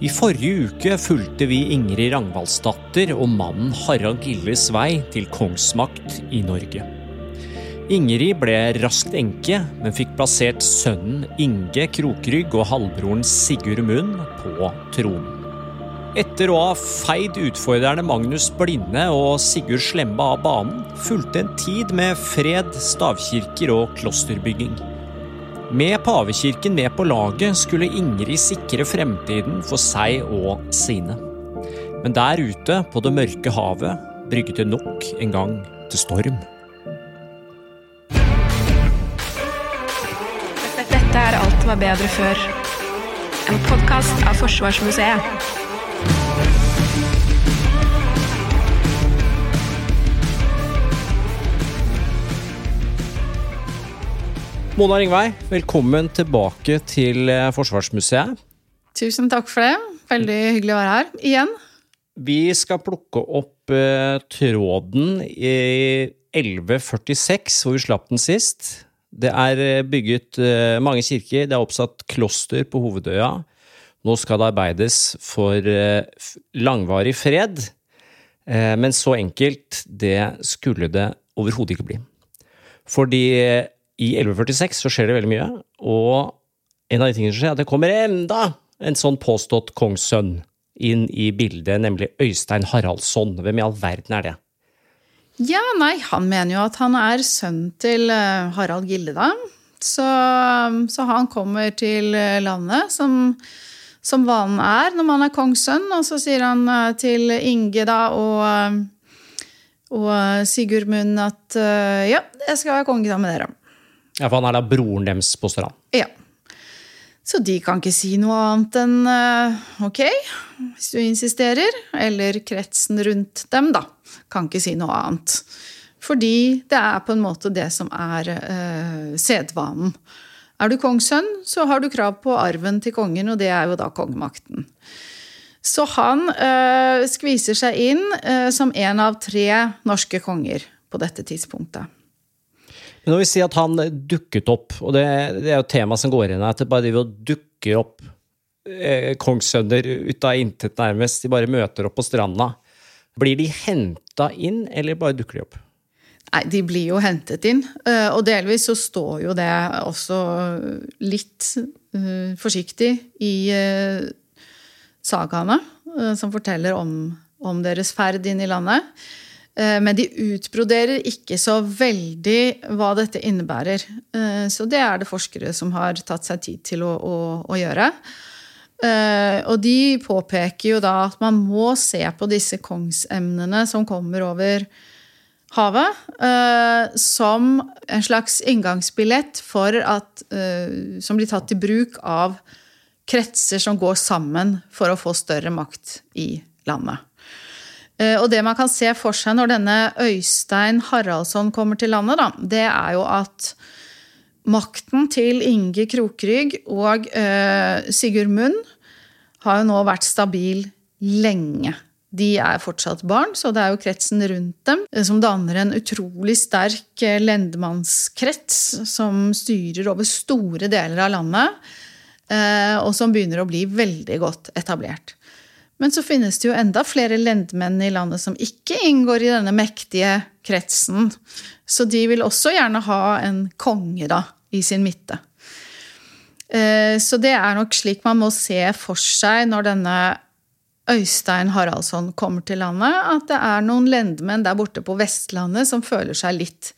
I forrige uke fulgte vi Ingrid Ragnvaldsdatter og mannen Harald Gilles vei til kongsmakt i Norge. Ingrid ble raskt enke, men fikk plassert sønnen Inge Krokrygg og halvbroren Sigurd Munn på tronen. Etter å ha feid utfordrerne Magnus Blinde og Sigurd Slemme av banen, fulgte en tid med fred, stavkirker og klosterbygging. Med pavekirken med på laget skulle Ingrid sikre fremtiden for seg og sine. Men der ute på det mørke havet brygget det nok en gang til storm. Dette er Alt var bedre før. En podkast av Forsvarsmuseet. Mona Ringvei, velkommen tilbake til eh, Forsvarsmuseet. Tusen takk for det. Veldig hyggelig å være her igjen. Vi skal plukke opp uh, tråden i 1146, hvor vi slapp den sist. Det er eh, bygget uh, mange kirker, det er oppsatt kloster på Hovedøya. Nå skal det arbeides for uh, langvarig fred, men så enkelt, det skulle det overhodet ikke bli. Fordi i 1146 så skjer det veldig mye, og en av de tingene som skjer, er at det kommer enda en sånn påstått kongssønn inn i bildet, nemlig Øystein Haraldsson. Hvem i all verden er det? Ja, nei, han mener jo at han er sønn til eh, Harald Gilde, da. Så, så han kommer til eh, landet som, som vanen er når man er kongssønn, og så sier han eh, til Inge da og, og Sigurd Munn at ja, jeg skal være konge sammen med dere. Ja, for han er da broren deres, påstår han. Ja. Så de kan ikke si noe annet enn eh, ok, hvis du insisterer. Eller kretsen rundt dem, da. Kan ikke si noe annet. Fordi det er på en måte det som er eh, sedvanen. Er du kongssønn, så har du krav på arven til kongen, og det er jo da kongemakten. Så han eh, skviser seg inn eh, som en av tre norske konger på dette tidspunktet. Men når vi sier at han dukket opp, og det, det er jo temaet tema som går igjen her, at det bare driver og dukker opp eh, kongssønner ut av intet nærmest, de bare møter opp på stranda. Blir de henta inn, eller bare dukker de opp? Nei, de blir jo hentet inn. eh, Og delvis så står jo det også litt eh, forsiktig i eh, sagaene, som forteller om, om deres ferd inn i landet. Eh, Men de utbroderer ikke så veldig hva dette innebærer. Eh, Så det er det forskere som har tatt seg tid til å, å, å gjøre. Eh, og de påpeker jo da at man må se på disse kongsemnene som kommer over havet, som en slags inngangsbillett for at, som blir tatt i bruk av kretser som går sammen for å få større makt i landet. Eh, Og det man kan se for seg når denne Øystein Haraldsson kommer til landet, da, det er jo at makten til Inge Krokrygg og eh, Sigurd Munn har jo nå vært stabil lenge. De er fortsatt barn, så det er jo kretsen rundt dem eh, som danner en utrolig sterk lendemannskrets som styrer over store deler av landet, og som begynner å bli veldig godt etablert. Men så finnes det jo enda flere lendmenn i landet som ikke inngår i denne mektige kretsen. Så de vil også gjerne ha en konge da, i sin midte. Eh, Så det er nok slik man må se for seg når denne Øystein Haraldsson kommer til landet, at det er noen lendmenn der borte på Vestlandet som føler seg litt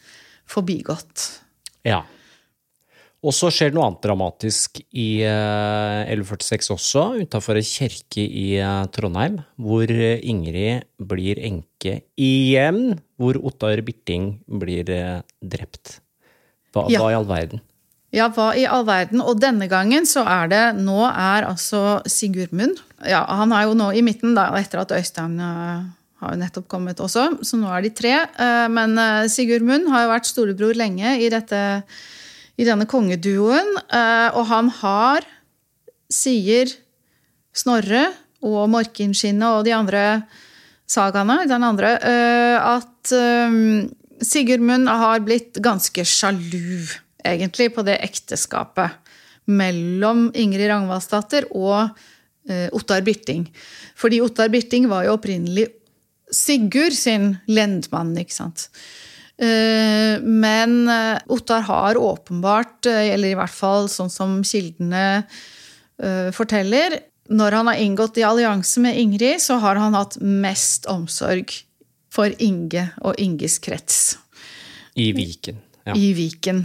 forbigått. Ja. Og så skjer det noe annet dramatisk i eh, 1146 også, utafor en kirke i eh, Trondheim, hvor eh, Ingrid blir enke igjen, hvor Ottar Birting blir eh, drept. Hva, Ja. hva i all verden? Ja, hva i all verden? Og denne gangen så er det Nå er altså Sigurd Munn ja, Han er jo nå i midten, da, etter at Øystein eh, har jo nettopp kommet også, så nå er de tre. Eh, Men eh, Sigurd Munn har jo vært storebror lenge i, dette, i denne kongeduoen, eh, og han har, sier Snorre og Morkinskinnet og de andre sagaene, den andre, eh, at eh, Sigurd har blitt ganske sjalu, egentlig, på det ekteskapet mellom Ingrid Ragnvaldsdatter og Ottar Birting. Fordi Ottar Birting var jo opprinnelig Sigurd sin lendmann, ikke sant. Eh, men eh, Ottar har åpenbart, eh, eller i hvert fall sånn som kildene forteller, når han har inngått i allianse med Ingrid, så har han hatt mest omsorg for Inge og Inges krets. I Viken. Ja. I Viken.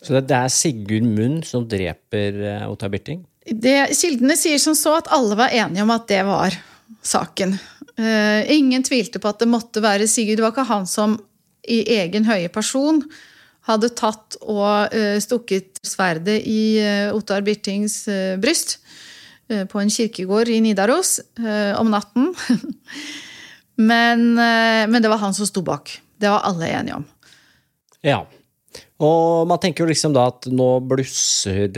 Så det er Sigurd Munn som dreper Ottar Birting? Det, kildene sier som så at alle var enige om at det var saken. Uh, ingen tvilte på at det måtte være Sigurd. Det var ikke han som i egen høye person hadde tatt og uh, stukket sverdet i uh, Ottar Birtings bryst på en kirkegård i Nidaros om natten. men, men det var han som sto bak. Det var alle enige om. Ja. Og man tenker jo liksom da at nå blusser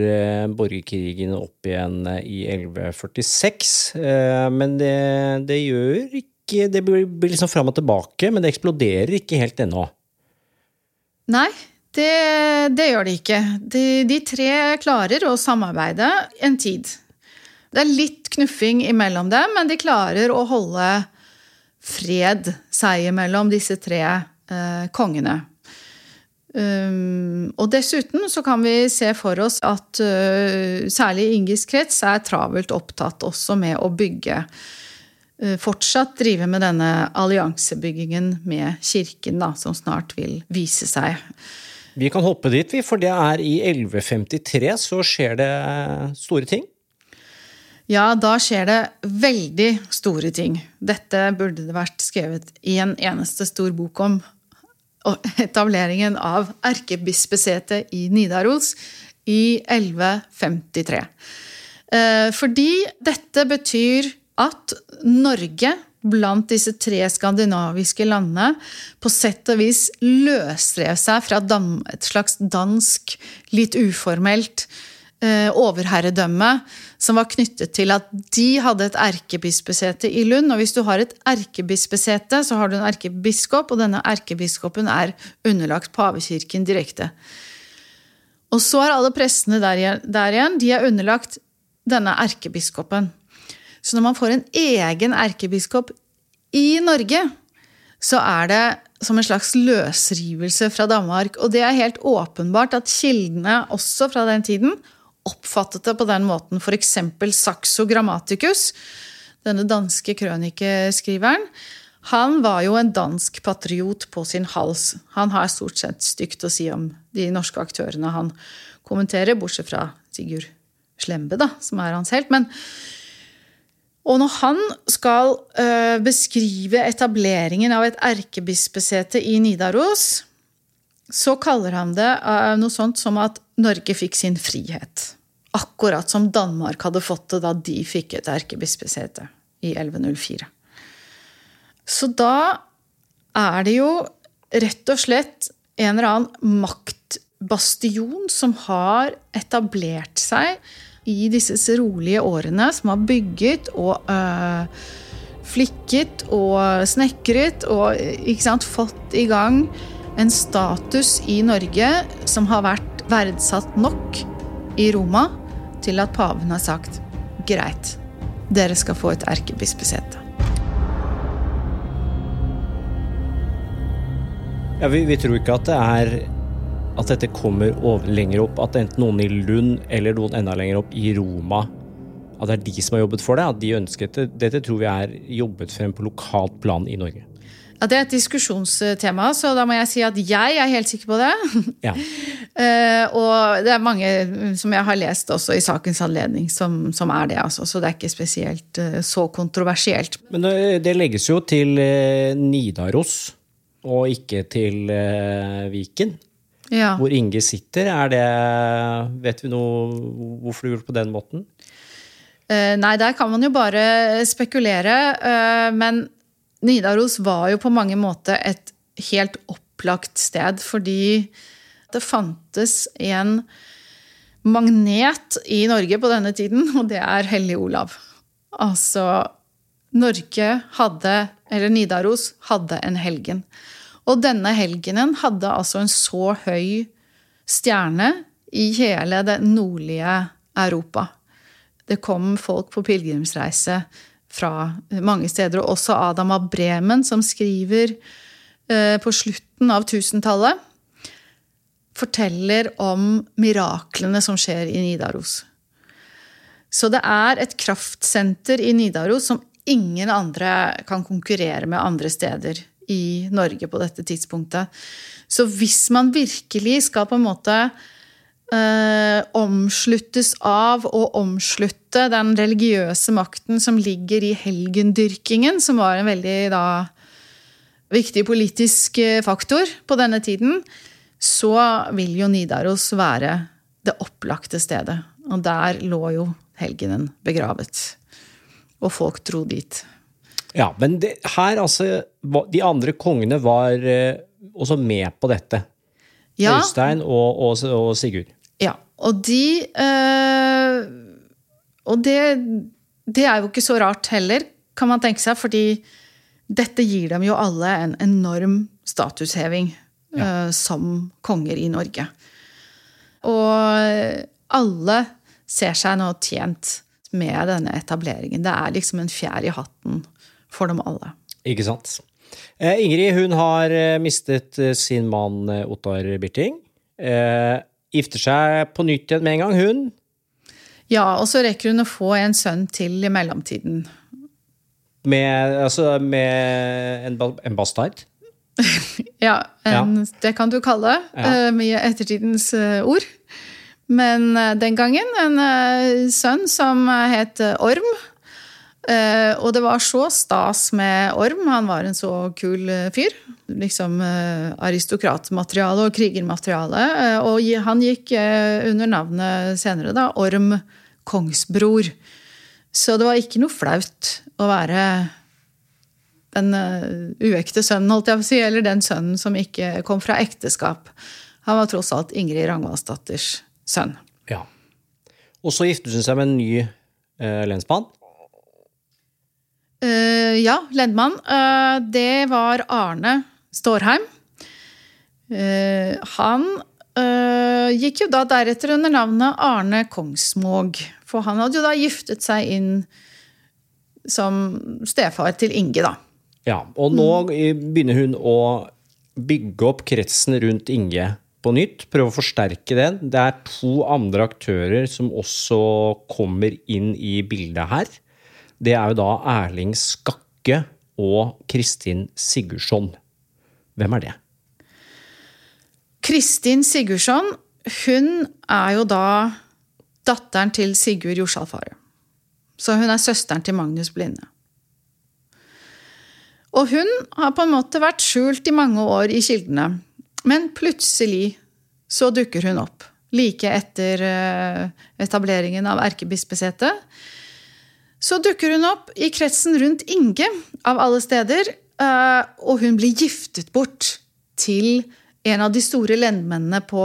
borgerkrigen opp igjen i 1146. Men det, det gjør ikke ikke Det blir liksom fram og tilbake, men det eksploderer ikke helt ennå. Nei, det, det gjør det ikke. De, de, tre klarer å samarbeide en tid. Det er litt knuffing imellom dem, men de klarer å holde fred seg imellom disse tre eh, kongene. Um, og dessuten så kan vi se for oss at uh, særlig Ingis krets er travelt opptatt også med å bygge fortsatt drive med denne alliansebyggingen med kirken, da, som snart vil vise seg. Vi kan hoppe dit, vi, for det er i 1153 så skjer det store ting. Ja, da skjer det veldig store ting. Dette burde det vært skrevet i en eneste stor bok om. Etableringen av erkebispesetet i Nidaros i 1153. Eh, fordi dette betyr at Norge blant disse tre skandinaviske landene på sett og vis løsrev seg fra et slags dansk, litt uformelt eh, overherredømme som var knyttet til at de hadde et erkebispesete i Lund. Og hvis du har et erkebispesete, så har du en erkebiskop, og denne erkebiskopen er underlagt pavekirken direkte. Og så er alle prestene der igjen, de er underlagt denne erkebiskopen. Så når man får en egen erkebiskop i Norge, så er det som en slags løsrivelse fra Danmark. Og det er helt åpenbart at kildene også fra den tiden oppfattet det på den måten. F.eks. Saxo Grammaticus, denne danske krønikeskriveren. Han var jo en dansk patriot på sin hals. Han har stort sett stygt å si om de norske aktørene han kommenterer, bortsett fra Sigurd Slembe, da, som er hans helt. Men og når han skal uh, beskrive etableringen av et erkebispesete i Nidaros, så kaller han det uh, noe sånt som at Norge fikk sin frihet. Akkurat som Danmark hadde fått det da de fikk et erkebispesete i 1104. Så da er det jo rett og slett en eller annen maktbastion som har etablert seg i disse rolige årene som har bygget og øh, flikket og snekret og sant, fått i gang en status i Norge som har vært verdsatt nok i Roma til at paven har sagt greit, dere skal få et erkebispesete. Ja, vi, vi tror ikke at det er at dette kommer over, lenger opp. At enten noen i Lund eller noen enda lenger opp i Roma At det er de som har jobbet for det. At de ønsket det. Dette tror vi er jobbet frem på lokalt plan i Norge. Ja, Det er et diskusjonstema, så da må jeg si at jeg er helt sikker på det. Ja. uh, og det er mange som jeg har lest også i sakens anledning, som, som er det. Altså. Så det er ikke spesielt uh, så kontroversielt. Men det, det legges jo til uh, Nidaros, og ikke til Viken ja. hvor Inge sitter. Er det Vet vi noe hvorfor du gjorde det på den måten? Uh, nei, der kan man jo bare spekulere. Uh, men Nidaros var jo på mange måter et helt opplagt sted, fordi det fantes en magnet i Norge på denne tiden, og det er Hellig Olav. Altså Norge hadde, eller Nidaros hadde en helgen. Og denne helgenen hadde altså en så høy stjerne i hele det nordlige Europa. det kom folk på pilegrimsreise fra mange steder. Og også Adam av Bremen, som skriver eh, på slutten av tusentallet, forteller om miraklene som skjer i Nidaros. Så det er et kraftsenter i Nidaros som ingen andre kan konkurrere med andre steder i Norge på dette tidspunktet. Så hvis man virkelig skal på en måte eh, omsluttes av og omslutte den religiøse makten som ligger i helgendyrkingen, som var en veldig da, viktig politisk eh, faktor på denne tiden, så vil jo Nidaros være det opplagte stedet. Og der lå jo helgenen begravet. Og folk dro dit. Ja, men det, her, altså De andre kongene var eh, også med på dette. Ja. Øystein og, og, og Sigurd. Ja, og de øh, Og det, det er jo ikke så rart heller, kan man tenke seg, fordi dette gir dem jo alle en enorm statusheving ja. øh, som konger i Norge. Og alle ser seg nå tjent med denne etableringen. Det er liksom en fjær i hatten for dem alle. Ikke sant. Eh, Ingrid hun har eh, mistet eh, sin mann Ottar Birting. Eh, gifter seg på nytt igjen med en gang, hun. Ja, og så rekker hun å få en sønn til i mellomtiden. Med, altså, med en, en bastard? ja, en, ja, det kan du kalle det. Ja. Mye ettertidens ord. Men den gangen en sønn som het Orm. Uh, og det var så stas med Orm. Han var en så kul uh, fyr. Liksom uh, aristokratmateriale og krigermateriale. og han gikk under navnet senere da Orm Kongsbror. Så det var ikke noe flaut å være den uekte sønnen, holdt jeg på å si, eller den sønnen som ikke kom fra ekteskap. Han var tross alt Ingrid Rangvaldsdatters sønn. Ja. Og så giftet hun seg med en ny lensmann. Uh, ja, lendmann. Uh, det var Arne Stårheim. Uh, han gikk jo da deretter under navnet Arne Kongsmåg. For han hadde jo da giftet seg inn som stefar til Inge, da. Ja, og nå begynner hun å bygge opp kretsen rundt Inge på nytt. Prøve å forsterke den. Det er to andre aktører som også kommer inn i bildet her det er jo da Erling Skakke og Kristin Sigurdsson. Hvem er det? Kristin Sigurdsson hun er jo da datteren til Sigurd Jorsalfaret. Så hun er søsteren til Magnus Blinde. Og hun har på en måte vært skjult i mange år i kildene. Men plutselig så dukker hun opp. Like etter eh, etableringen av erkebispesetet så dukker hun opp i kretsen rundt Inge, av alle steder. Eh, og hun blir giftet bort til en av de store lendmennene på,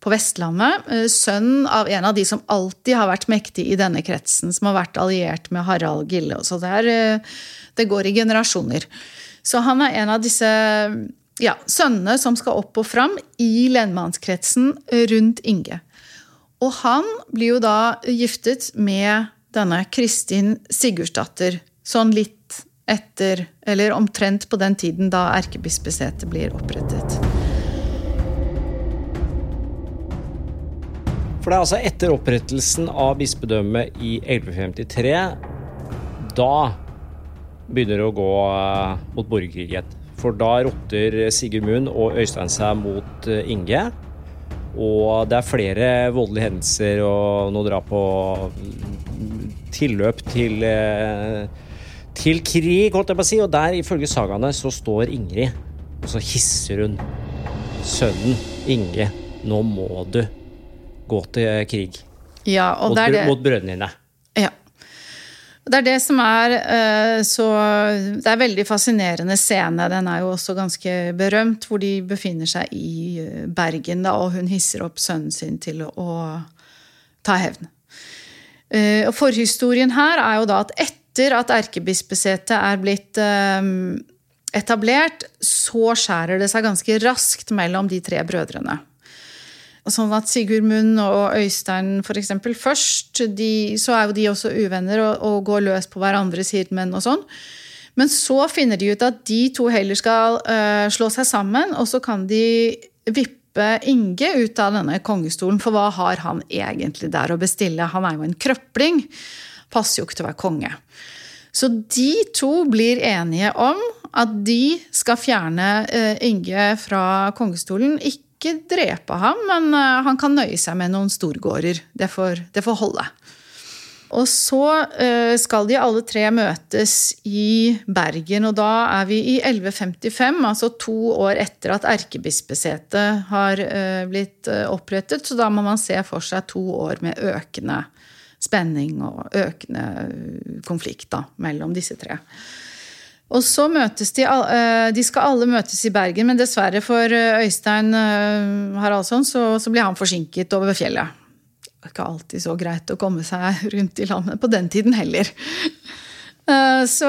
på Vestlandet. sønnen sønn av en av de som alltid har vært mektig i denne kretsen. Som har vært alliert med Harald Gille. Så det, er, eh, det går i generasjoner. Så han er en av disse ja, sønnene som skal opp og fram i lendmannskretsen rundt Inge. Og han blir jo da giftet med denne Kristin Sigurdsdatter sånn litt etter, eller omtrent på den tiden da erkebispesetet blir opprettet. For det er altså etter opprettelsen av bispedømmet i 1153 Da begynner det å gå eh, mot borgerkrig igjen. For da rotter Sigurd Munn og Øystein seg mot eh, Inge. Og det er flere voldelige hendelser og noe drap på tilløp til, eh, til krig, holdt jeg på å si. Og der, ifølge sagaene, så står Ingrid, og så hisser hun sønnen Inge. Nå må du gå til krig. Ja, mot, det mot brødrene dine. Ja. Det er det som er uh, så Det er veldig fascinerende scene. Den er jo også ganske berømt, hvor de befinner seg i eh, Bergen, da, og hun hisser opp sønnen sin til å ta hevn. Eh, og Forhistorien her er jo da at etter at erkebispesetet er blitt ehm, etablert, så skjærer det seg ganske raskt mellom de tre brødrene. Sånn at Sigurd Munn og Øystein for eksempel først, de, så er jo de også uvenner og, og går løs på hverandres hirdmenn og sånn. Men så finner de ut at de to heller skal uh, slå seg sammen, og så kan de vippe Inge ut av denne kongestolen. For hva har han egentlig der å bestille? Han er jo en krøpling. Passer jo ikke til å være konge. Så de to blir enige om at de skal fjerne uh, Inge fra kongestolen. Ikke drepe ham, men uh, han kan nøye seg med noen storgårder. Det får, det får holde. Og så uh, skal de alle tre møtes i Bergen, og da er vi i 1155, altså to år etter at erkebispesetet har blitt opprettet. Så da må man se for seg to år med økende spenning og økende konflikt da, mellom disse tre. Og så møtes de De skal alle møtes i Bergen, men dessverre for Øystein Haraldsson så, så blir han forsinket over fjellet. Ikke alltid så greit å komme seg rundt i landet på den tiden heller. Så,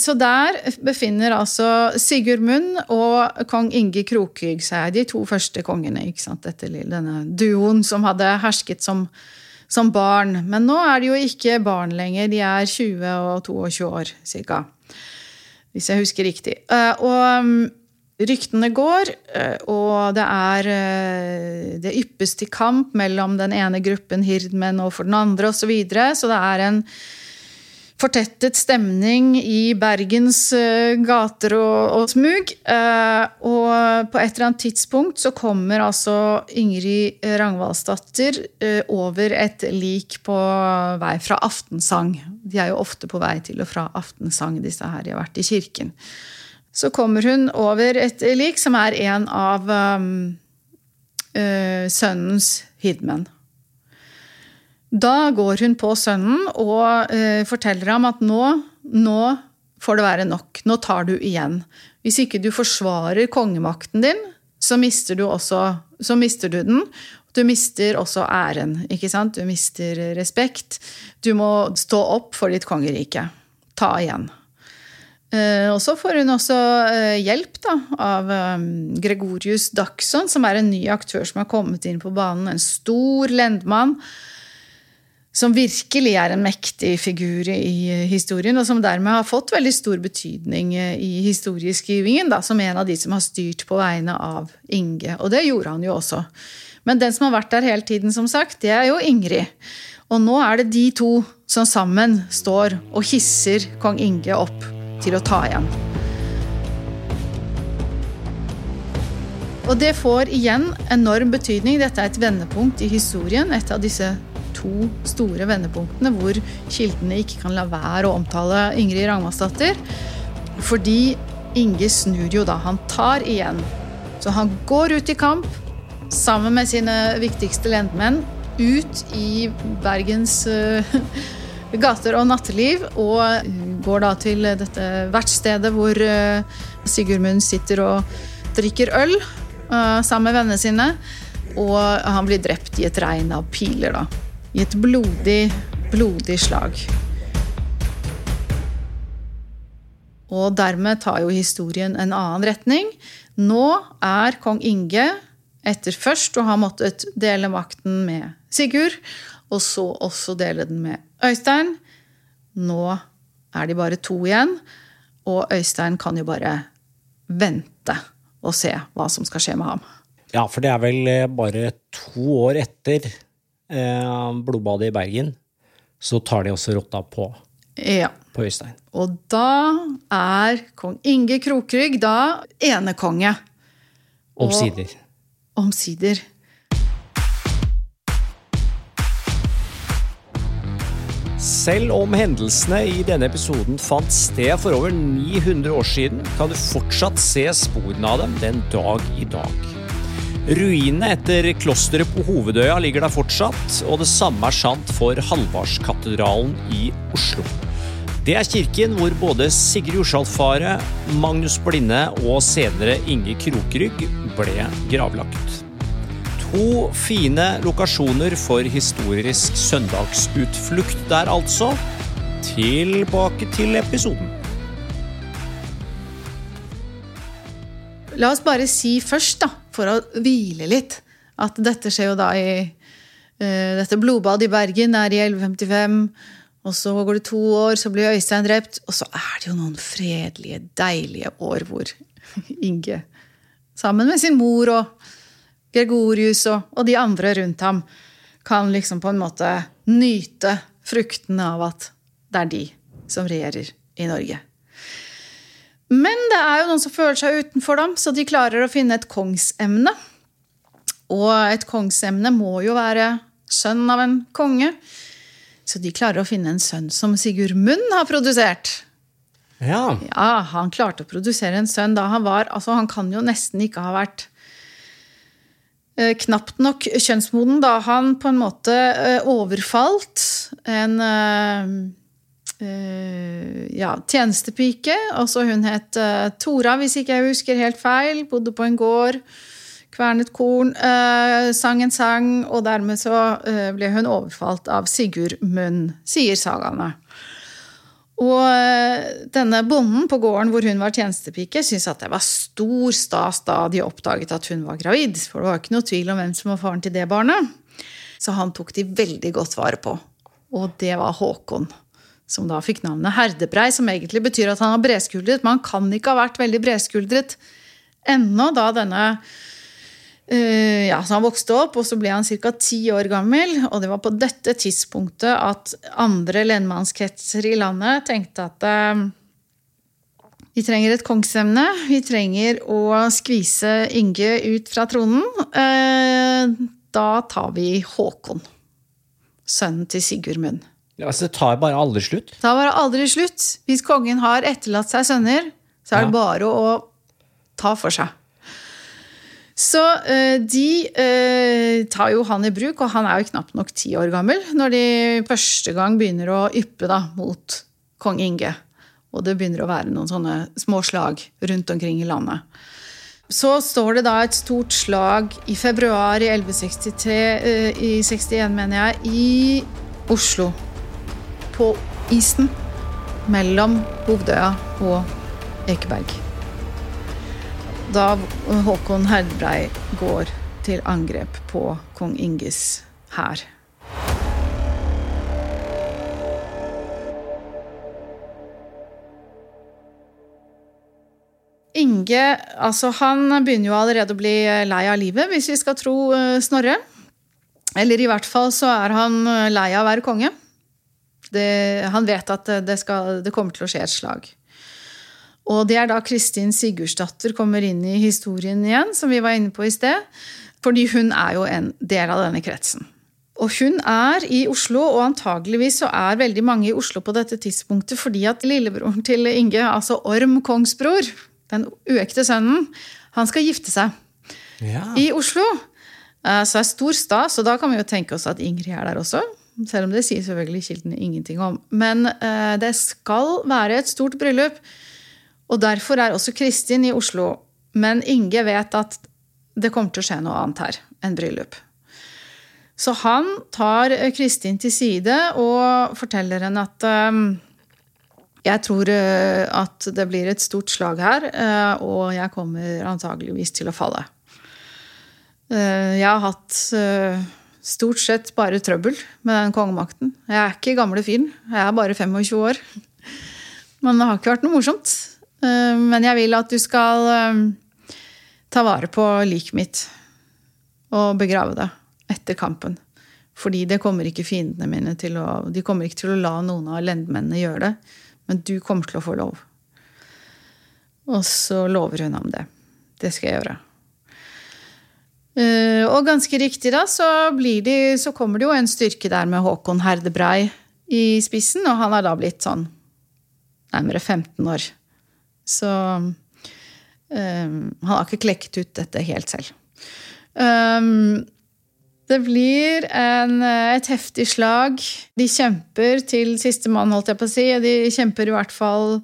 så, der befinner altså Sigurd Munn og kong Inge Krokhyg seg, de to første kongene. ikke sant, Etter denne duoen som hadde hersket som, som barn. Men nå er de jo ikke barn lenger. De er 20 og 22 år ca. Hvis jeg husker riktig. Og ryktene går, og det er Det yppes til kamp mellom den ene gruppen hirdmenn og for den andre osv. Så, videre. så det er en fortettet stemning i Bergens gater og, og smug. Og på et eller annet tidspunkt så kommer altså Ingrid Rangvaldsdatter over et lik på vei fra aftensang. De er jo ofte på vei til og fra aftensang, disse her. De har vært i kirken. Så kommer hun over et lik som er en av um, uh, sønnens hidmen. Da går hun på sønnen og uh, forteller ham at nå, nå får det være nok. Nå tar du igjen. Hvis ikke du forsvarer kongemakten din, så mister du, også, så mister du den. Du mister også æren. ikke sant? Du mister respekt. Du må stå opp for ditt kongerike. Ta igjen. Og så får hun også hjelp da, av Gregorius Daxon, som er en ny aktør som har kommet inn på banen. En stor lendmann som virkelig er en mektig figur i historien, og som dermed har fått veldig stor betydning i historieskrivingen, da, som en av de som har styrt på vegne av Inge. Og det gjorde han jo også. Men den som har vært der hele tiden, som sagt, det er jo Ingrid. Og nå er det de to som sammen står og hisser kong Inge opp til å ta igjen. Og det får igjen enorm betydning. Dette er et vendepunkt i historien. Et av disse to store vendepunktene hvor kildene ikke kan la være å omtale Ingrid Ragnvaldsdatter. Fordi Inge snur jo da. Han tar igjen. Så han går ut i kamp sammen med sine viktigste lendmenn ut i Bergens uh, gater og natteliv. Og går da til dette vertsstedet hvor uh, Sigurd sitter og drikker øl uh, sammen med vennene sine. Og han blir drept i et regn av piler, da. I et blodig, blodig slag. Og dermed tar jo historien en annen retning. Nå er kong Inge, etter først å ha måttet dele makten med Sigurd, og så også dele den med Øystein Nå er de bare to igjen, og Øystein kan jo bare vente og se hva som skal skje med ham. Ja, for det er vel bare to år etter eh, blodbadet i Bergen, så tar de også rotta på, ja. på Øystein. Og da er kong Inge Krokrygg da enekonge. Omsider. Omsider. Selv om hendelsene i denne episoden fant sted for over 900 år siden, kan du fortsatt se sporene av dem den dag i dag. Ruinene etter klosteret på Hovedøya ligger der fortsatt, og det samme er sant for Halvardskatedralen i Oslo. Det er kirken hvor både Sigrid Jorsalfare, Magnus Blinde og senere Inge Krokrygg ble gravlagt. To fine lokasjoner for historisk søndagsutflukt der, altså. Tilbake til episoden. La oss bare si først, da, for å hvile litt, At dette skjer jo da i uh, Dette blodbadet i Bergen er i 1155. Og så går det to år, så blir Øystein drept. Og så er det jo noen fredelige, deilige år hvor Inge, sammen med sin mor og Gregorius og, og de andre rundt ham, kan liksom på en måte nyte fruktene av at det er de som regjerer i Norge. Men det er jo noen som føler seg utenfor dem, så de klarer å finne et kongsemne. Og et kongsemne må jo være sønn av en konge. Så de klarer å finne en sønn som Sigurd Munn har produsert. Ja. Ja, Han klarte å produsere en sønn da han var altså Han kan jo nesten ikke ha vært knapt nok kjønnsmoden da han på en måte eh, overfalt en eh, eh, ja, tjenestepike. Også hun het eh, Tora, hvis ikke jeg husker helt feil. Bodde på en gård. Kvernet korn, eh, sang en sang, og dermed så eh, ble hun overfalt av Sigurd Munn, sier sagaene. Og eh, denne bonden på gården hvor hun var tjenestepike, syntes at det var stor stas da de oppdaget at hun var gravid. For det var ikke noe tvil om hvem som var faren til det barnet. Så han tok de veldig godt vare på. Og det var Håkon, som da fikk navnet Herdebrei, som egentlig betyr at han har bredskuldret. Men han kan ikke ha vært veldig bredskuldret ennå da denne Uh, ja, så Han vokste opp, og så ble han ca. ti år gammel. Og det var på dette tidspunktet at andre lenmannskretser i landet tenkte at uh, vi trenger et kongsemne. Vi trenger å skvise Inge ut fra tronen. Uh, da tar vi Håkon, sønnen til Sigurd Munn. Ja, så det tar bare aldri slutt? Det tar bare aldri slutt. Hvis kongen har etterlatt seg sønner, så er det Ja. bare å ta for seg. Så eh, de eh, tar jo han i bruk, og han er jo knapt nok ti år gammel når de første gang begynner å yppe da, mot kong Inge. Og det begynner å være noen sånne små slag rundt omkring i landet. Så står det da et stort slag i februar i 1163, eh, i 61 mener jeg, i Oslo. På isen mellom Hovdøya og Ekeberg da Håkon Herdbrei går til angrep på kong Inges hær. Inge altså han begynner jo allerede å bli lei av livet, hvis vi skal tro eh, Snorre. Eller i hvert fall så er han eh, lei av å være konge. Det, han vet at det, skal, det kommer til å skje et slag. Og det er da Kristin Sigurdsdatter kommer inn i historien igjen, som vi var inne på i sted. Fordi hun er jo en del av denne kretsen. Og hun er i Oslo, og antageligvis så er veldig mange i Oslo på dette tidspunktet fordi at lillebroren til Inge, altså Orm Kongsbror, den uekte sønnen, han skal gifte seg Ja. i Oslo. Eh, Så det er stor stas, og da kan vi jo tenke oss at Ingrid er der også. Selv om det sier selvfølgelig kildene ingenting om. Men eh, det skal være et stort bryllup. Og derfor er også Kristin i Oslo. Men Inge vet at det kommer til å skje noe annet her enn bryllup. Så han tar eh, Kristin til side og forteller henne at eh, jeg tror eh, at det blir et stort slag her, eh, og jeg kommer antageligvis til å falle. Jeg har hatt stort sett bare trøbbel med den kongemakten. Jeg er ikke gamle fyren. Jeg er bare 25 år. Men det har ikke vært noe morsomt. Eh, Men jeg vil at du skal eh, ta vare på liket mitt og begrave det etter kampen. Fordi det kommer ikke fiendene mine til å De kommer ikke til å la noen av lendmennene gjøre det. Men du kommer til å få lov. Og så lover hun ham det. Det skal jeg gjøre. Eh, og ganske riktig, da, så, de, så kommer det jo en styrke der med Håkon Herdebrei i spissen, og han er da blitt sånn nærmere 15 år. Så um, han har ikke klekket ut dette helt selv. Um, det blir en, et heftig slag. De kjemper til sistemann, holdt jeg på å si. De kjemper i hvert fall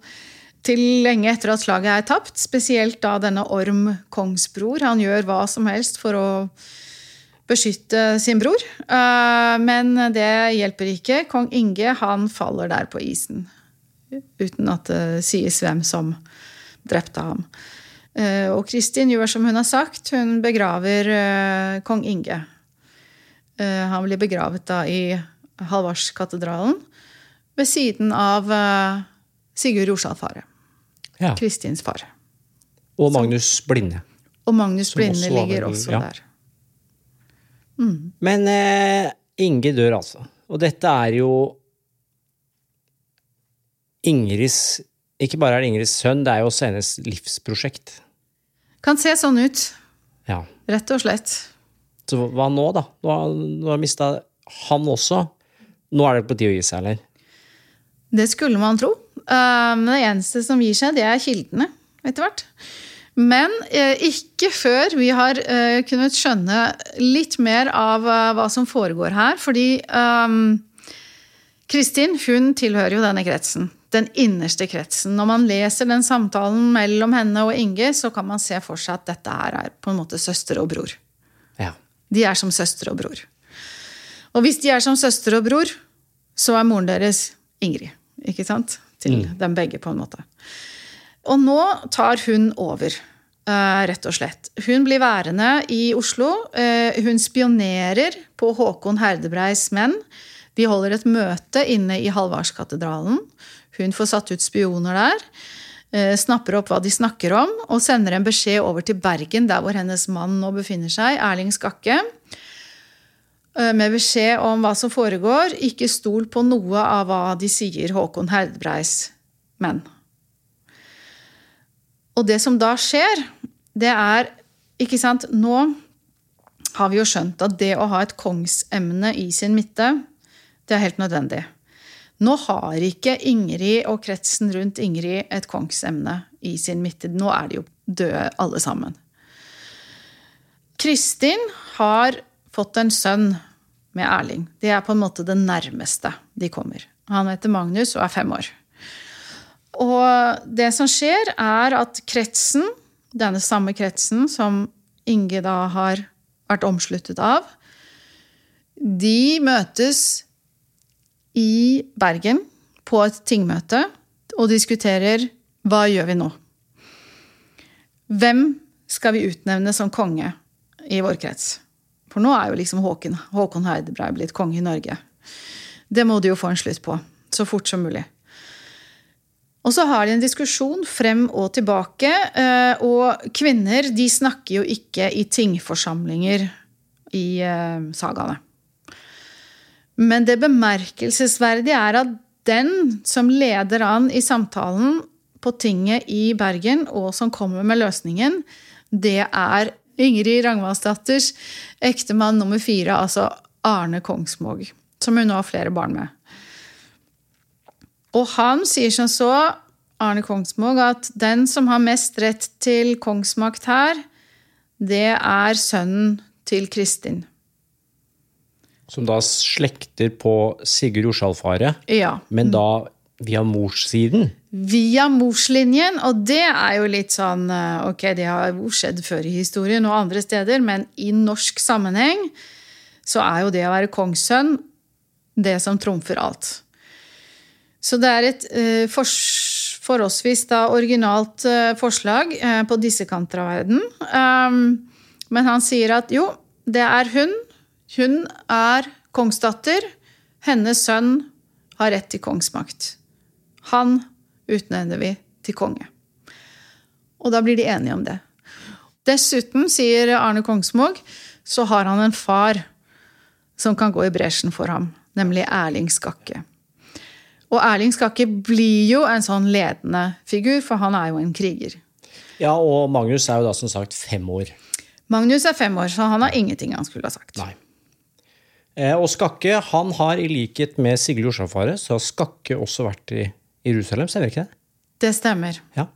til lenge etter at slaget er tapt. Spesielt da denne Orm Kongsbror. Han gjør hva som helst for å beskytte sin bror. Eh, Men det hjelper ikke. Kong Inge han faller der på isen. Uten at det sies hvem som drepte ham. Eh, og Kristin gjør som hun har sagt, hun begraver eh, kong Inge. Eh, han blir begravet da i Halvardskatedralen ved siden av Sigurd Rosalfare. Ja. Kristins far. Og Magnus Blinde. Og Magnus Blinde også ligger vel- også ja. der. Men eh, Inge dør altså. Og dette er jo Ingrids Ikke bare er det Ingrids sønn, det er jo også hennes livsprosjekt. Kan se sånn ut, Ja. rett og slett. Så hva nå, da? Nå har, nå har mista han også. Nå er det på tide å gi seg, eller? Det skulle man tro. Eh, Men det eneste som gir seg, det er kildene etter hvert. Men eh, ikke før vi har eh, kunnet skjønne litt mer av hva som foregår her. Fordi Kristin hun tilhører jo denne kretsen. Den innerste kretsen. Når man leser den samtalen mellom henne og Inge, så kan man se for seg at dette her er på en måte søster og bror. Ja. De er som søster og bror. Og hvis de er som søster og bror, så er moren deres Ingrid. Ikke sant? Til dem begge, på en måte. Og nå tar hun over, eh, rett og slett. Hun blir værende i Oslo. Eh, Hun spionerer på Håkon Herdebreis menn. De holder et møte inne i Halvardskatedralen. Hun får satt ut spioner der. eh, Snapper opp hva de snakker om, og sender en beskjed over til Bergen, der hvor hennes mann nå befinner seg, Erling Skakke. eh, Med beskjed om hva som foregår. Ikke stol på noe av hva de sier, Håkon Herdbreis menn. Og det som da skjer, det er Ikke sant, nå har vi jo skjønt at det å ha et kongsemne i sin midte, det er helt nødvendig. Nå har ikke Ingrid og kretsen rundt Ingrid et kongsemne i sin midte. Nå er de jo døde alle sammen. Kristin har fått en sønn med Erling. Det er på en måte det nærmeste de kommer. Han heter Magnus og er fem år. Og det som skjer, er at kretsen, denne samme kretsen som Inge da har vært omsluttet av, de møtes i Bergen på et tingmøte og diskuterer hva gjør vi nå? Hvem skal vi utnevne som konge i vår krets? For nå er jo liksom Håkon, Håkon Heidebrei blitt konge i Norge. Det må de jo få en slutt på. Så fort som mulig. Og så har de en diskusjon frem og tilbake. eh, Og kvinner de snakker jo ikke i tingforsamlinger i eh, sagaene. Men det bemerkelsesverdige er at den som leder an i samtalen på tinget i Bergen, og som kommer med løsningen, det er Ingrid Ragnvaldsdatters ektemann nummer fire, altså Arne Kongsvåg. Som hun nå har flere barn med. Og han sier som så, Arne Kongsvåg, at den som har mest rett til kongsmakt her, det er sønnen til Kristin. Som da slekter på Sigurd Jorsalfare, Ja. men da via morssiden. Via morslinjen, og det er jo litt sånn eh, Ok, det har jo skjedd før i historien og andre steder, men i norsk sammenheng så er jo det å være kongssønn det som trumfer alt. Så det er et eh, for, forholdsvis da originalt eh, forslag eh, på disse kanter av verden. Um, men han sier at jo, det er hun. Hun er kongsdatter. Hennes sønn har rett til kongsmakt. Han utnevner vi til konge. Og da blir de enige om det. Dessuten, sier Arne Kongsvåg, så har han en far som kan gå i bresjen for ham, nemlig Erling Skakke. Og Erling Skakke blir jo en sånn ledende figur, for han er jo en kriger. Ja, og Magnus er jo da som sagt fem år. Magnus er fem år, så han har ingenting han skulle ha sagt. Nei. Eh, Og Skakke han har i likhet med Sigurd Jorsalfaret, så har Skakke også vært i Jerusalem, stemmer ikke det? Det stemmer. Ja.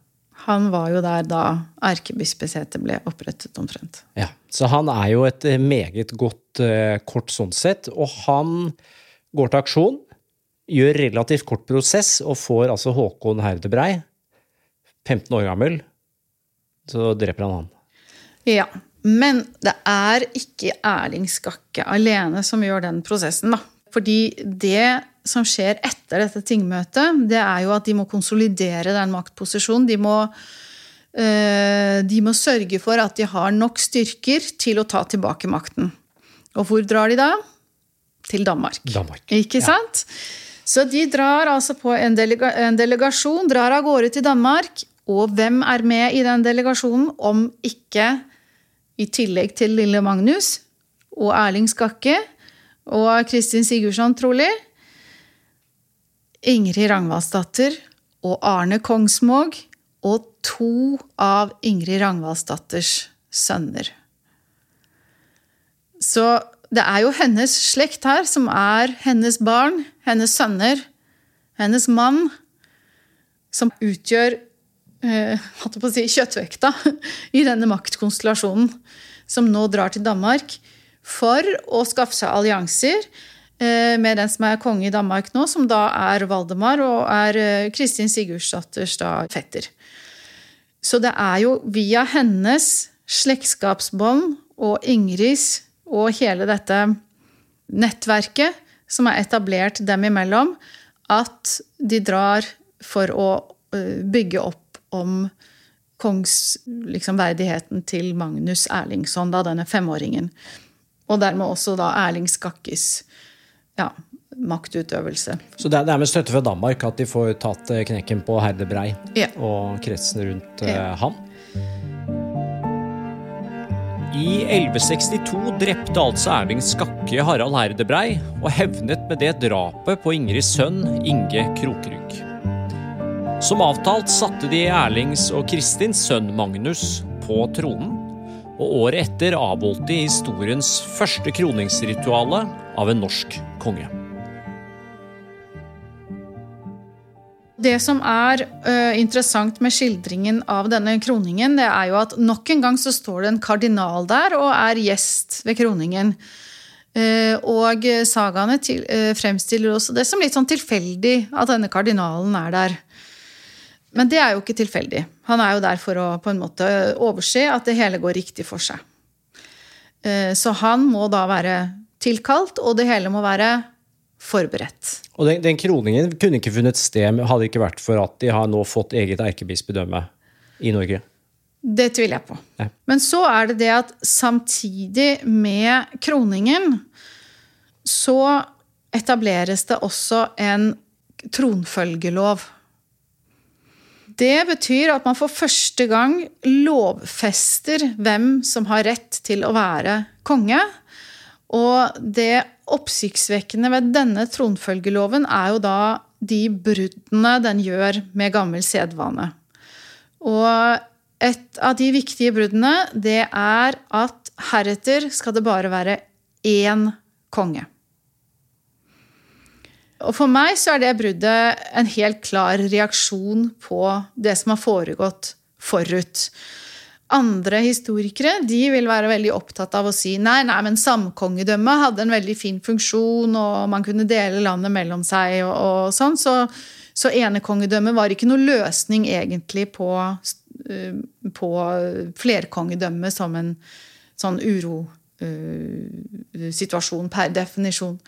Han var jo der da erkebispesetet ble opprettet, omtrent. ja. Så han er jo et eh, meget godt eh, kort sånn sett, og han går til aksjon, gjør relativt kort prosess, og får altså Håkon Herdebrei, 15 år gammel, så dreper han han. Ja, Men det er ikke Erling Skakke alene som gjør den prosessen. da. Fordi det som skjer etter dette tingmøtet, det er jo at de må konsolidere den maktposisjonen. De må Eh, de må sørge for at de har nok styrker til å ta tilbake makten. Og hvor drar de da? Til Danmark. Danmark. Ikke sant? Så de drar altså på en, delega en delegasjon, drar av gårde til Danmark. Og hvem er med i den delegasjonen, om ikke i tillegg til lille Magnus og Erling Skakke og Kristin Sigurdsson, trolig? Ingrid Rangvaldsdatter og Arne Kongsvåg og to av Ingrid Rangvaldsdatters sønner. Så det er jo hennes slekt her som er hennes barn, hennes sønner, hennes mann, som utgjør eh, si, kjøttvekta i denne maktkonstellasjonen, som nå drar til Danmark for å skaffe seg allianser eh, med den som er konge i Danmark nå, som da er Valdemar og er eh, Kristin Sigurdsdatters da fetter. Så det er jo via hennes slektskapsbånd og Ingrids og hele dette nettverket som er etablert dem imellom, at de drar for å bygge opp om kongsverdigheten liksom, til Magnus Erlingsson, da, denne femåringen. Og dermed også da Erling Skakkes ja, maktutøvelse. Så det er med støtte fra Danmark at de får tatt knekken på Herdebrei ja. og kretsen rundt ja. han? I 1162 drepte altså Erling Skakke Harald Herdebrei, og hevnet med det drapet på Ingrids sønn Inge Krokrygg. Som avtalt satte de Erlings og Kristins sønn Magnus på tronen, og året etter avholdt de historiens første kroningsrituale av en norsk konge. Det som er uh, interessant med skildringen av denne kroningen, det er jo at nok en gang så står det en kardinal der og er gjest ved kroningen. Uh, og sagaene til, uh, fremstiller også det som litt sånn tilfeldig at denne kardinalen er der. Men det er jo ikke tilfeldig. Han er jo der for å på en måte overse at det hele går riktig for seg. Så han må da være tilkalt, og det hele må være forberedt. Og den, den, kroningen kunne ikke funnet sted hadde det ikke vært for at de har nå fått eget erkebispedømme i Norge? Det tviler jeg på. Nei. Men så er det det at samtidig med kroningen så etableres det også en tronfølgelov. Det betyr at man for første gang lovfester hvem som har rett til å være konge. Og det oppsiktsvekkende ved denne tronfølgeloven er jo da de bruddene den gjør med gammel sedvane. Og et av de viktige bruddene, det er at heretter skal det bare være én konge. Og for meg så er det bruddet en helt klar reaksjon på det som har foregått forut. Andre historikere de vil være veldig opptatt av å si nei, nei, men samkongedømmet hadde en veldig fin funksjon, og man kunne dele landet mellom seg og, og sånn. Så, så enekongedømmet var ikke noe løsning egentlig på, uh, på flerkongedømmet som en sånn urosituasjon uh, per definisjon.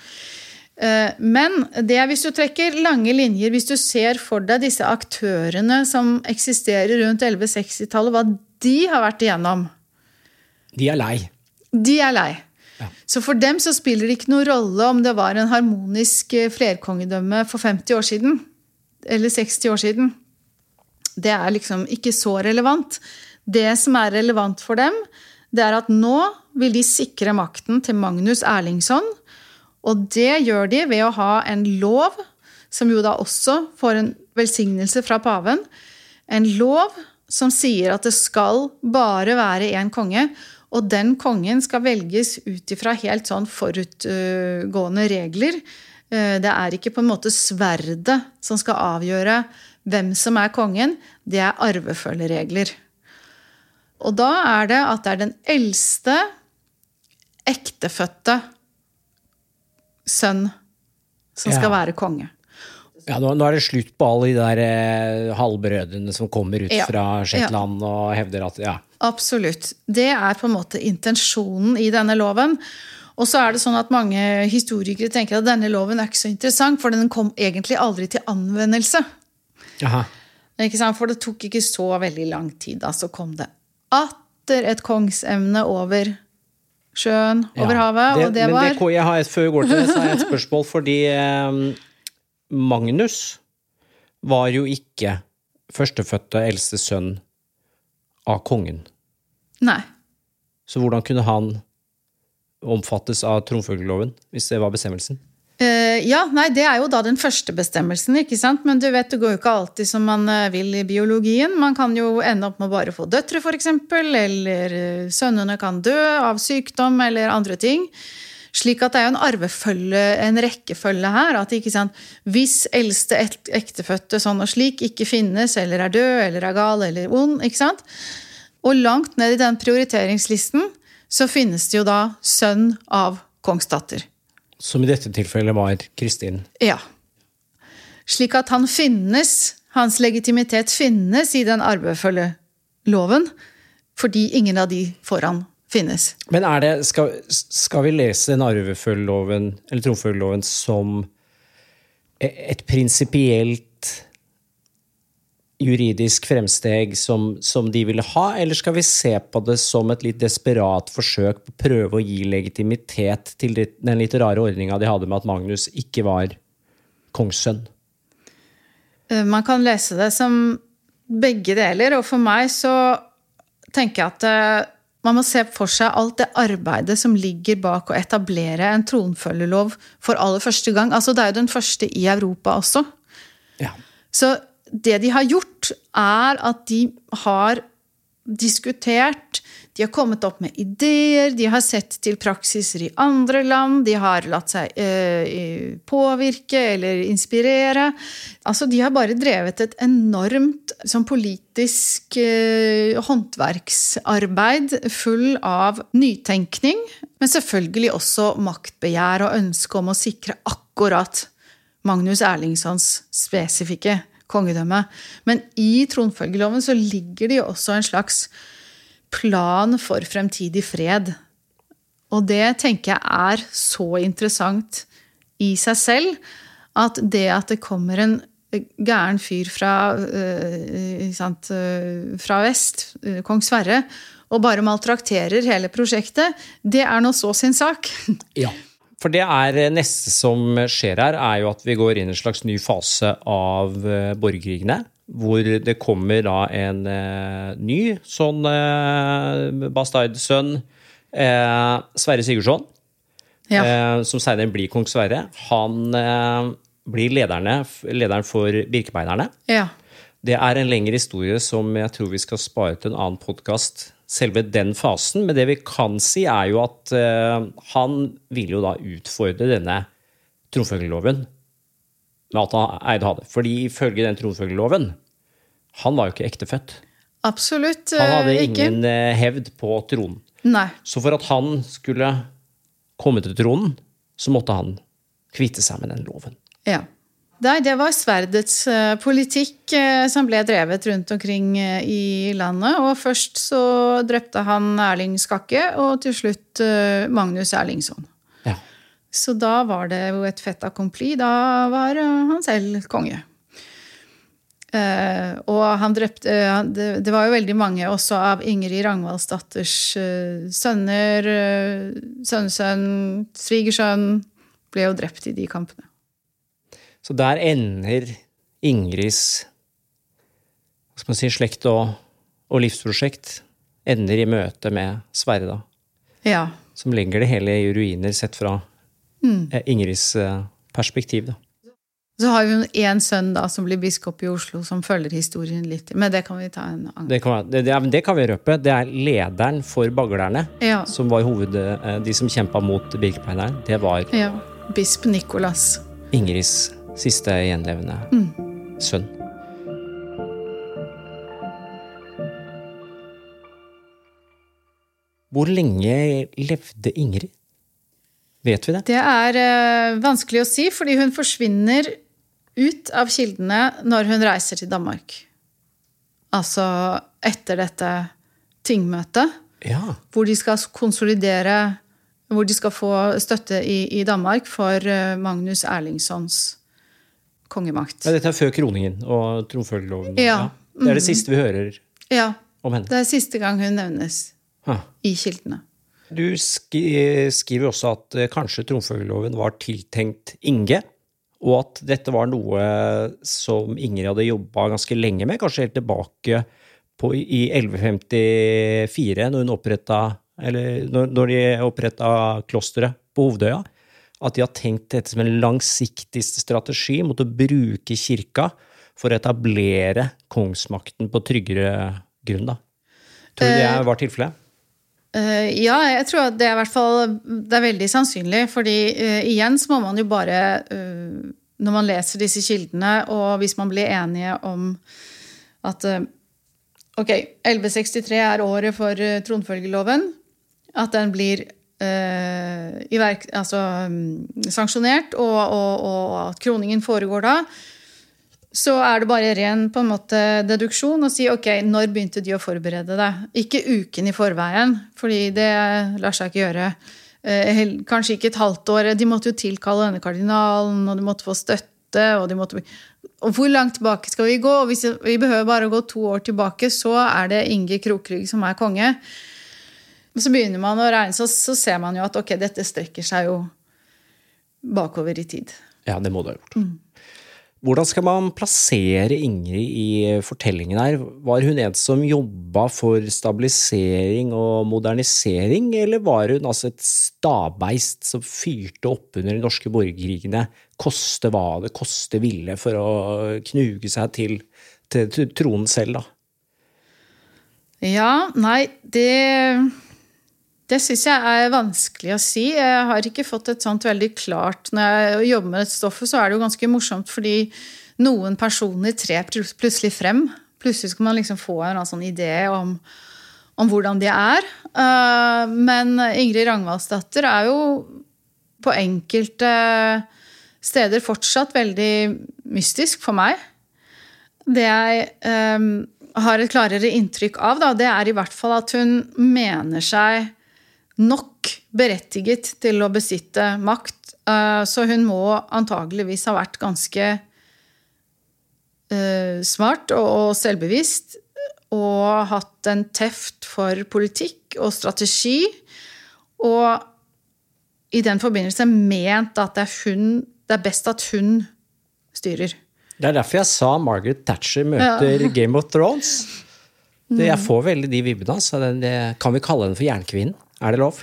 Uh, men det er hvis du trekker lange linjer, hvis du ser for deg disse aktørene som eksisterer rundt 1160-tallet, hva de har vært igjennom. De er lei. De er lei. Ja. Så for dem så spiller det ikke noen rolle om det var en harmonisk eh, flerkongedømme for 50 år siden. Eller 60 år siden. Det er liksom ikke så relevant. Det som er relevant for dem, det er at nå vil de sikre makten til Magnus Erlingsson. Og det gjør de ved å ha en lov, som jo da også får en velsignelse fra paven. En lov som sier at det skal bare være én konge. Og den kongen skal velges ut ifra helt sånn forutgående regler. Eh, det er ikke på en måte sverdet som skal avgjøre hvem som er kongen. Det er arvefølgeregler. Og da er det at det er den eldste ektefødte sønn som skal være konge. Ja, nå, nå, er det slutt på alle de der eh, halvbrødrene som kommer ut ja. fra Shetland ja. og hevder at ja. Absolutt. Det er på en måte intensjonen i denne loven. Og så er det sånn at mange historikere tenker at denne loven er ikke så interessant, for den kom egentlig aldri til anvendelse. Aha. For det tok ikke så veldig lang tid. Da så kom det atter et kongsemne over sjøen, over Ja, havet, og det men det, jeg har et, før vi går til det, så har jeg et spørsmål, fordi eh, Magnus var jo ikke førstefødte eldste sønn av kongen. Nei. Så hvordan kunne han omfattes av tronfølgeloven, hvis det var bestemmelsen? Eh, ja, nei, det er jo da den første bestemmelsen, ikke sant? Men du vet, det går jo ikke alltid som man eh, vil i biologien. Man kan jo ende opp med bare å få døtre, eksempel, eller eh, sønnene kan dø av sykdom eller andre ting. Slik at det er jo en arvefølge, en rekkefølge her. at ikke sant, Hvis eldste ek- ektefødte sånn og slik ikke finnes, eller er død, eller er gal, eller ond, ikke sant? Og langt ned i den prioriteringslisten så finnes det jo da sønn av kongsdatter. Som i dette tilfellet var Kristin. Ja. Slik at han finnes, hans legitimitet finnes i den arvefølgeloven, fordi ingen av de foran finnes. Men er det, skal, skal vi lese den arvefølgeloven, eller tronfølgeloven, som et prinsipielt juridisk fremsteg som, som de ville ha, eller skal vi se på det som et litt desperat forsøk på å prøve å gi legitimitet til den litt rare ordninga de hadde med at Magnus ikke var kongssønn? Eh, Man kan lese det som begge deler, og for meg så tenker jeg at eh, man må se for seg alt det arbeidet som ligger bak å etablere en tronfølgelov for aller første gang. Altså, det er jo den første i Europa også. Ja. Så det de har gjort, er at de har diskutert, de har kommet opp med ideer, de har sett til praksiser i andre land, de har latt seg eh, påvirke eller inspirere. Altså, de har bare drevet et enormt sånn politisk eh, håndverksarbeid full av nytenkning, men selvfølgelig også maktbegjær og ønske om å sikre akkurat Magnus Erlingssons spesifikke kongedømme. Men i tronfølgeloven så ligger det jo også en slags plan for fremtidig fred. Og det tenker jeg er så interessant i seg selv at det at det kommer en gæren fyr fra, øh, sant, øh, fra vest, øh, kong Sverre, og bare maltrakterer hele prosjektet, det er nå så sin sak. Ja. For det er eh, neste som skjer her, er jo at vi går inn i en slags ny fase av eh, borgerkrigene. Hvor det kommer da en eh, ny sånn bastardsønn, eh, Sverre Sigurdsson, Ja. som senere blir kong Sverre. Han blir lederne, lederen for Birkebeinerne. ja. Det er en lengre historie som jeg tror vi skal spare til en annen podkast. Selve den fasen. Men det vi kan si, er jo at uh, han vil jo da utfordre denne tronfølgeloven med at han eide hadde. Fordi ifølge den tronfølgeloven Han var jo ikke ektefødt. Absolutt ikke. Han hadde ingen ikke. eh, hevd på tronen. Nei. Så for at han skulle komme til tronen, så måtte han kvitte seg med den loven. Ja. Nei, det var sverdets eh, politikk eh, som ble drevet rundt omkring eh, i landet. Og først så drepte han Erling Skakke, og til slutt Magnus Erlingsson. Ja. Så da var det jo et fait accompli. Da var han selv konge. Og han drepte det, var jo veldig mange også av Ingrid Ragnvaldsdatters sønner, sønnesønn, svigersønn, ble jo drept i de kampene. Så der ender Ingrids hva skal man si, slekt og, og livsprosjekt ender i møte med Sverre, da. Ja. Som legger det hele i ruiner sett fra mm. Ingrids eh, perspektiv, da. Så har vi én sønn da som blir biskop i Oslo, som følger historien litt. Men det kan vi ta en annen Det kan, det, det, det kan vi røpe. Det er lederen for baglerne, Ja. som var hoved... eh, De som kjempa mot Birkepeineren. Det var ja. Bisp Nikolas. Ingrids siste gjenlevende sønn. Hvor lenge levde Ingrid? Vet vi det? Det er uh, vanskelig å si, fordi hun forsvinner ut av kildene når hun reiser til Danmark. Altså etter dette tingmøtet, Ja. hvor de skal konsolidere Hvor de skal få støtte i, i Danmark for uh, Magnus Erlingssons kongemakt. Ja, dette er før kroningen og tronfølgeloven. Ja. Det er det siste vi hører Ja, om henne. det er siste gang hun nevnes ha. i kildene. Du skri- skriver også at eh, kanskje tronfølgeloven var tiltenkt Inge, og at dette var noe som Ingrid hadde jobba ganske lenge med, kanskje helt tilbake på, i 1154, når hun oppretta eller når, når de oppretta klosteret på Hovedøya, at de har tenkt dette som en langsiktig strategi mot å bruke kirka for å etablere kongsmakten på tryggere grunn, da. Tror du det var tilfellet? Eh, ja, jeg tror at det er hvert fall det er veldig sannsynlig. fordi uh, igjen så må man jo bare uh, Når man leser disse kildene, og hvis man blir enige om at eh, Ok, 1163 er året for eh, tronfølgeloven. At den blir eh, verk, altså, mm, sanksjonert, og, og, og at kroningen foregår da. Så er det bare ren på en måte deduksjon å si ok, når begynte de å forberede det? Ikke uken i forveien, fordi det lar seg ikke gjøre. Eh, Kanskje ikke et halvt år. De måtte jo tilkalle denne kardinalen, og de måtte få støtte. Og, de måtte... og hvor langt tilbake skal vi gå? Hvis vi behøver bare å gå to år tilbake, så er det Inge Krokrygg som er konge. Men så begynner man å regne, så, så ser man jo at ok, dette strekker seg jo bakover i tid. Ja, det må du ha gjort. Hvordan skal man plassere Ingrid i fortellingen her? Var hun en som jobba for stabilisering og modernisering, eller var hun altså et stabeist som fyrte opp under de norske borgerkrigene, koste hva det koste ville, for å knuge seg til, til tronen selv, da? Ja, nei, det Det syns jeg er vanskelig å si. Jeg har ikke fått et sånt veldig klart Når jeg jobber med dette stoffet, så er det jo ganske morsomt fordi noen personer trer plutselig frem. Plutselig skal man liksom få en sånn idé om, om hvordan de er. Eh, Men Ingrid Rangvaldsdatter er jo på enkelte steder fortsatt veldig mystisk for meg. Det jeg eh, har et klarere inntrykk av, da, det er i hvert fall at hun mener seg nok berettiget til å besitte makt. Eh, så hun må antageligvis ha vært ganske eh, smart og, selvbevisst. Og hatt en teft for politikk og strategi. Og i den forbindelse ment at det er, hun, det er best at hun styrer. Det er derfor jeg sa Margaret Thatcher møter Game of Thrones. Det, jeg får veldig de vibbene. Så det, det, kan vi kalle henne for jernkvinnen? Er det lov?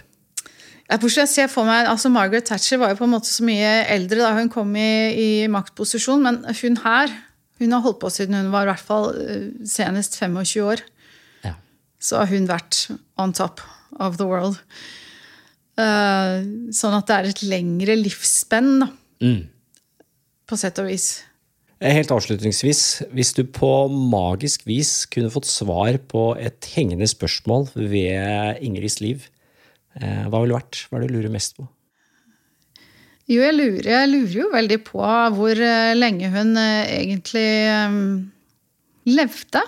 Jeg, jeg ser for meg, altså Margaret Thatcher var jo på en måte så mye eldre da hun kom i, i maktposisjon, men hun her hun har holdt på siden hun var i hvert fall eh, senest 25 år. Ja. Så har hun vært on top of the world. Uh, sånn at det er et lengre livsspenn, da. På sett og vis. Eh, Helt avslutningsvis, hvis du på magisk vis kunne fått svar på et hengende spørsmål ved Ingrids liv, hva ville vært? Hva er det du lurer mest på? Jo, jeg lurer, jeg lurer jo veldig på hvor eh, lenge hun eh, egentlig eh, levde.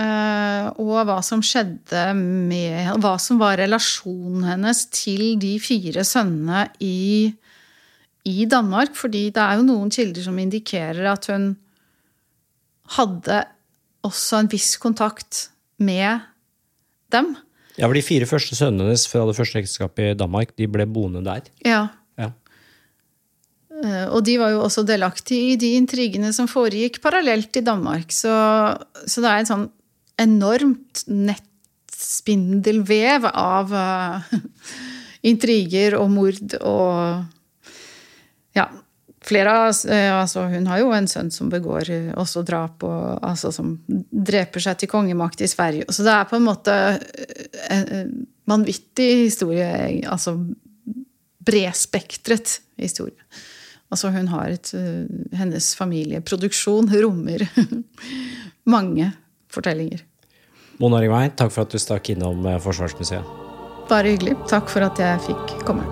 Eh, og hva som skjedde med Hva som var relasjonen hennes til de fire sønnene i, i Danmark. Fordi det er jo noen kilder som indikerer at hun hadde også en viss kontakt med dem. Ja, for De fire første sønnene hennes fra det første ekteskapet i Danmark de ble boende der. Ja, Ja. Eh, Og de var jo også delaktige i de intrigene som foregikk parallelt i Danmark. Så, så det er en sånn enormt nettspindelvev av uh, intriger og mord og Ja. Flere av eh, altså Hun har jo en sønn som begår eh, også drap, og, altså som dreper seg til kongemakt i Sverige. Så det er på en måte eh, en, vanvittig historie. Altså bredspektret historie. Altså hun har et Hennes familieproduksjon rommer mange fortellinger. Mona Ringvei, takk for at du stakk innom Forsvarsmuseet. Bare hyggelig. Takk for at jeg fikk komme.